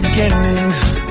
beginnings.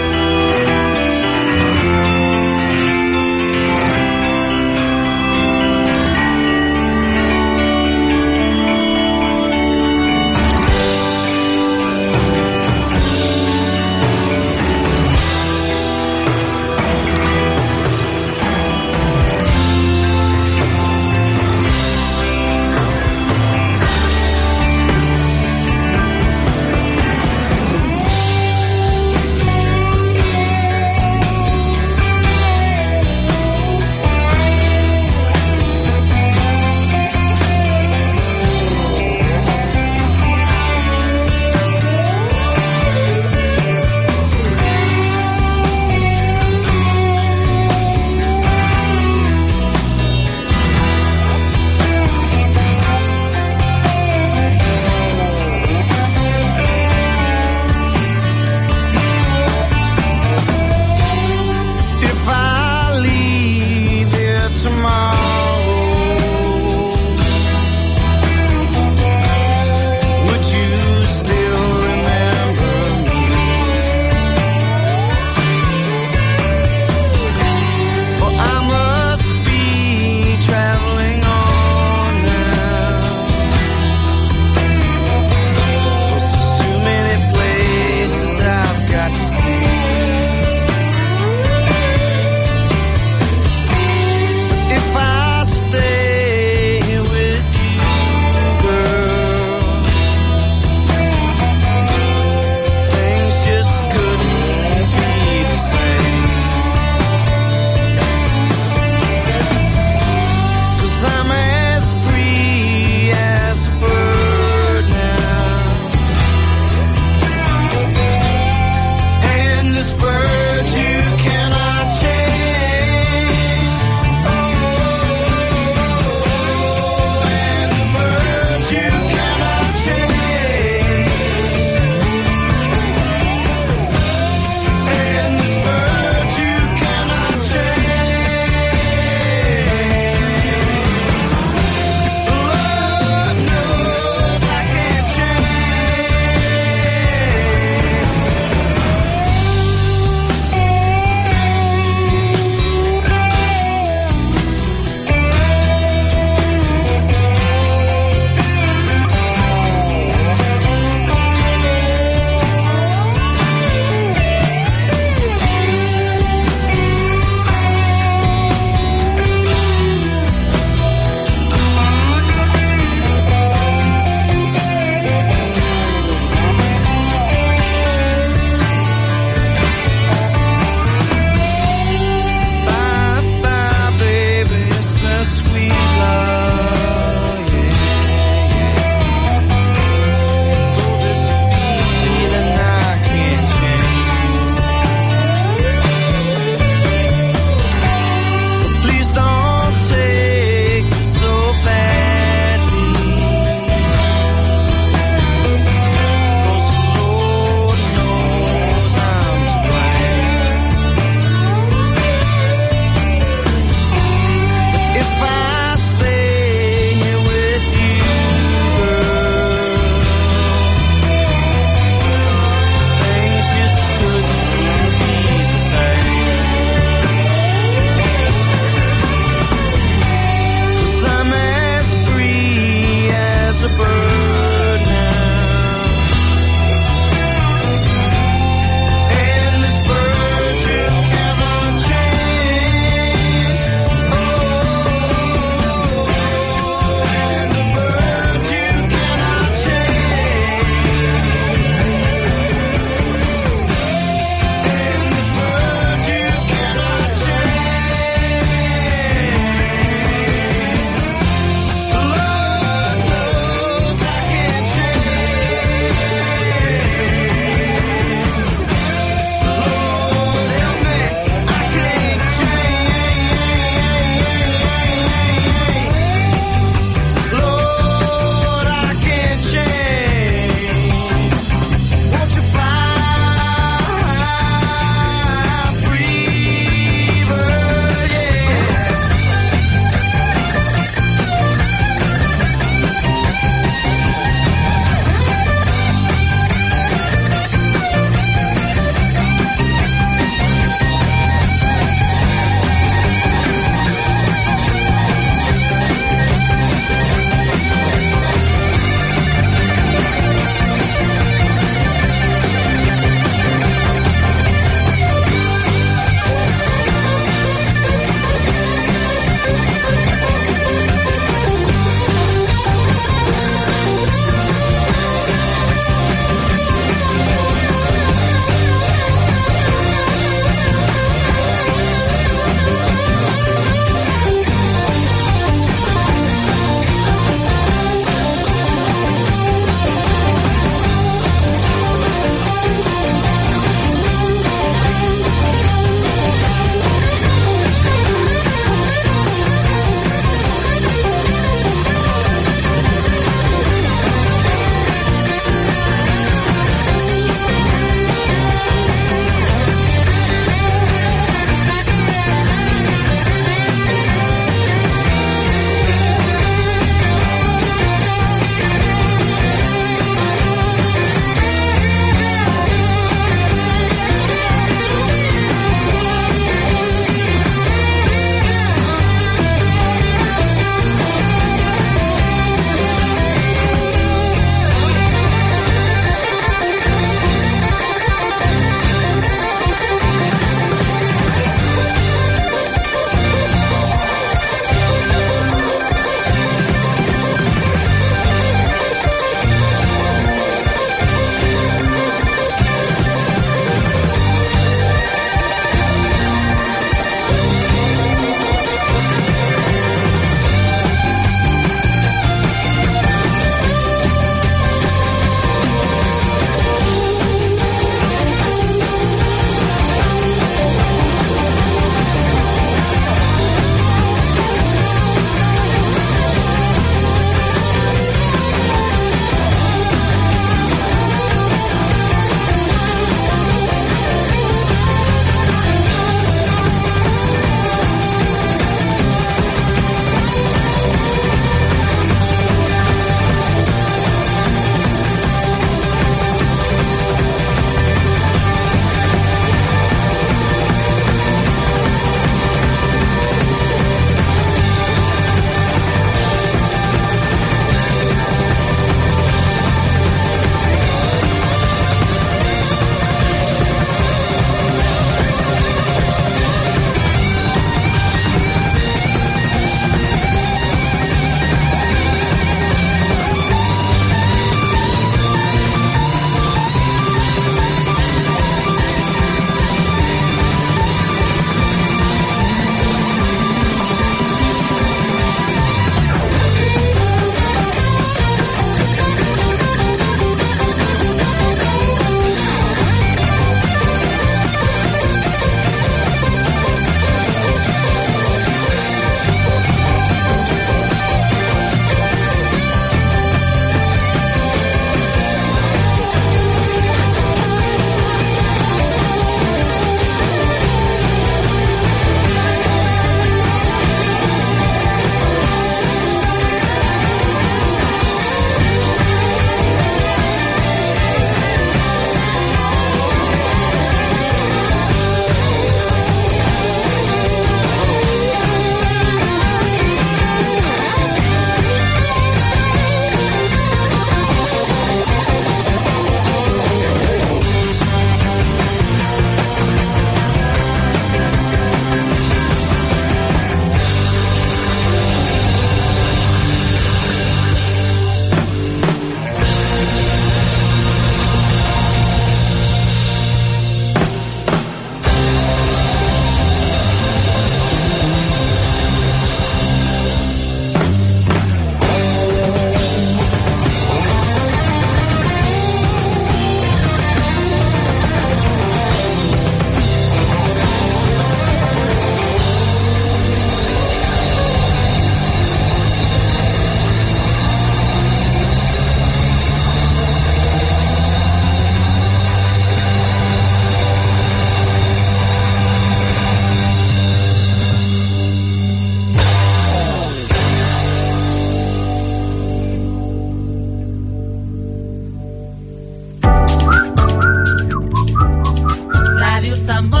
amor.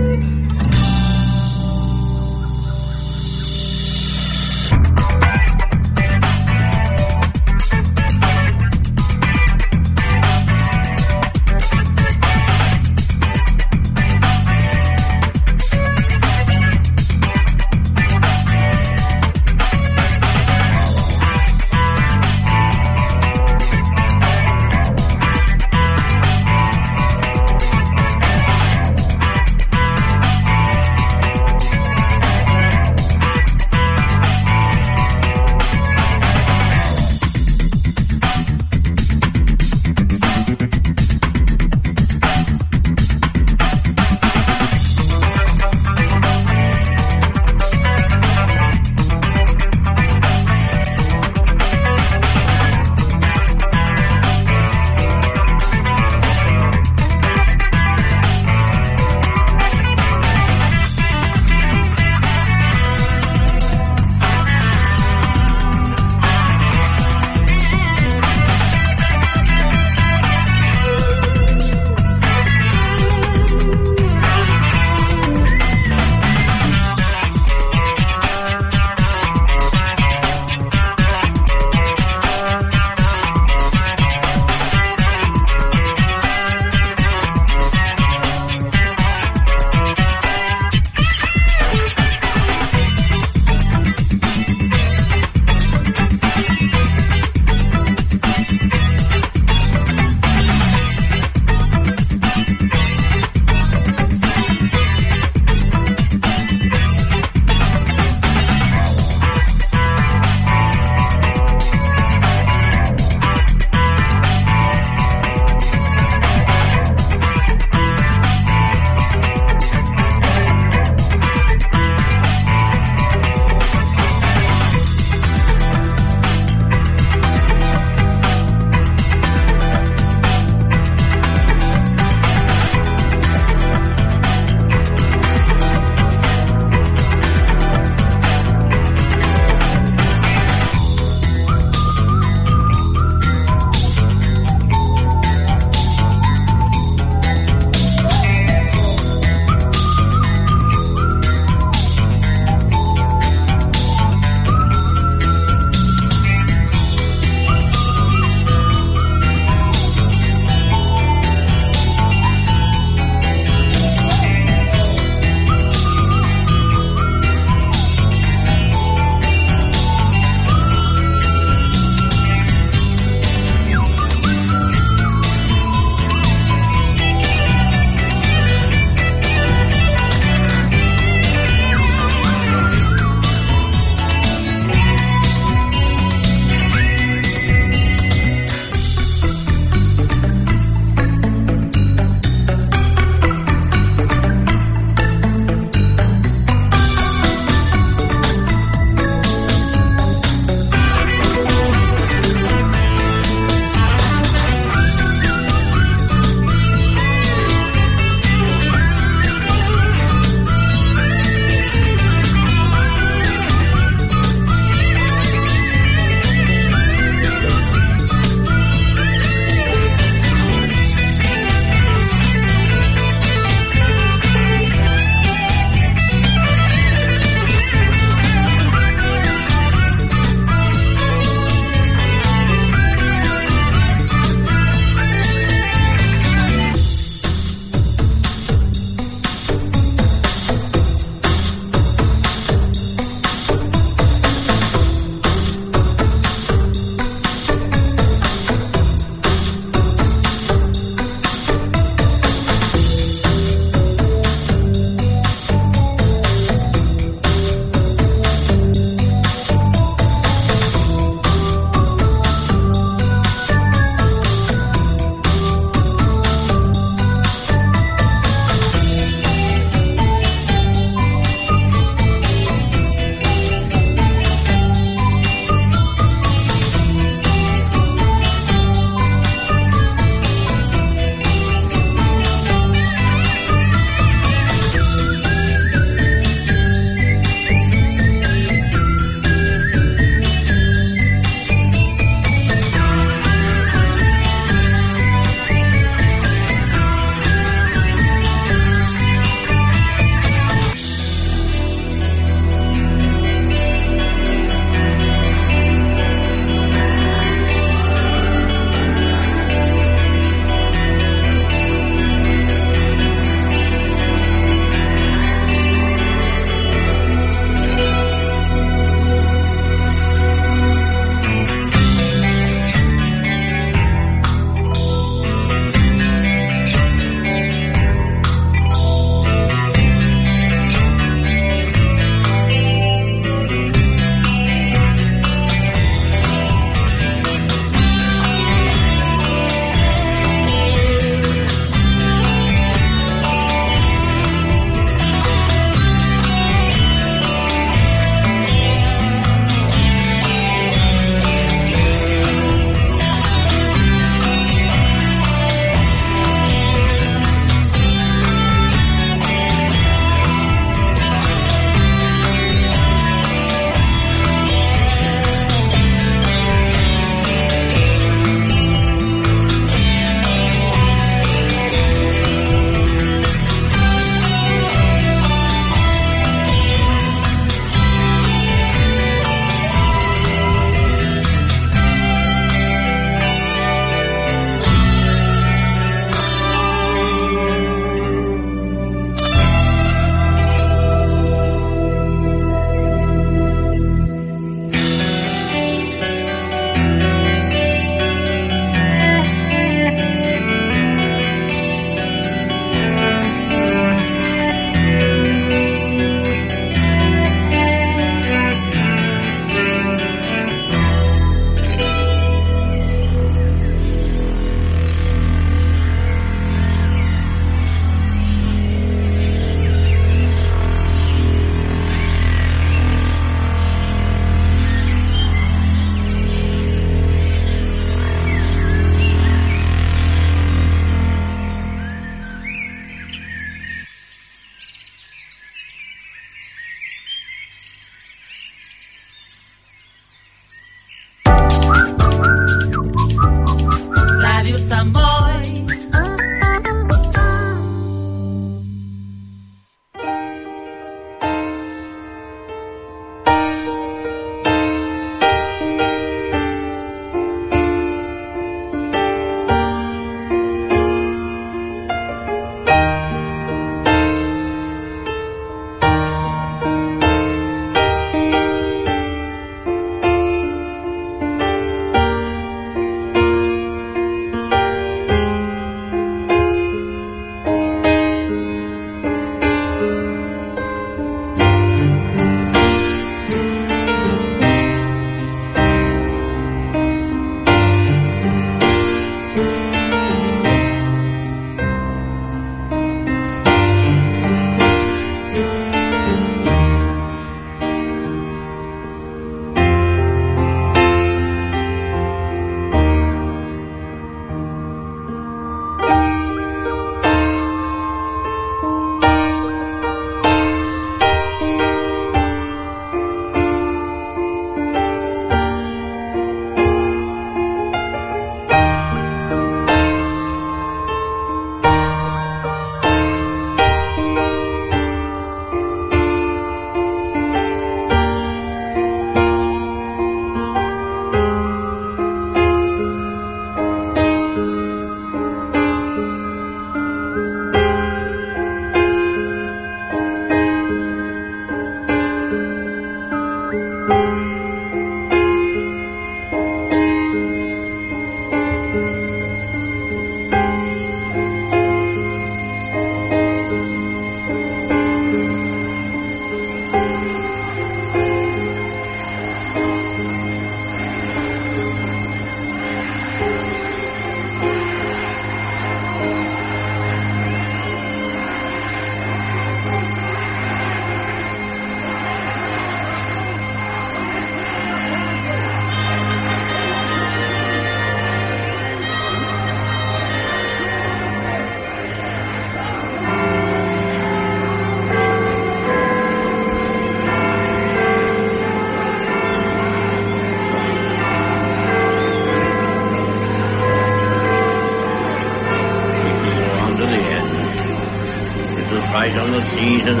Seas and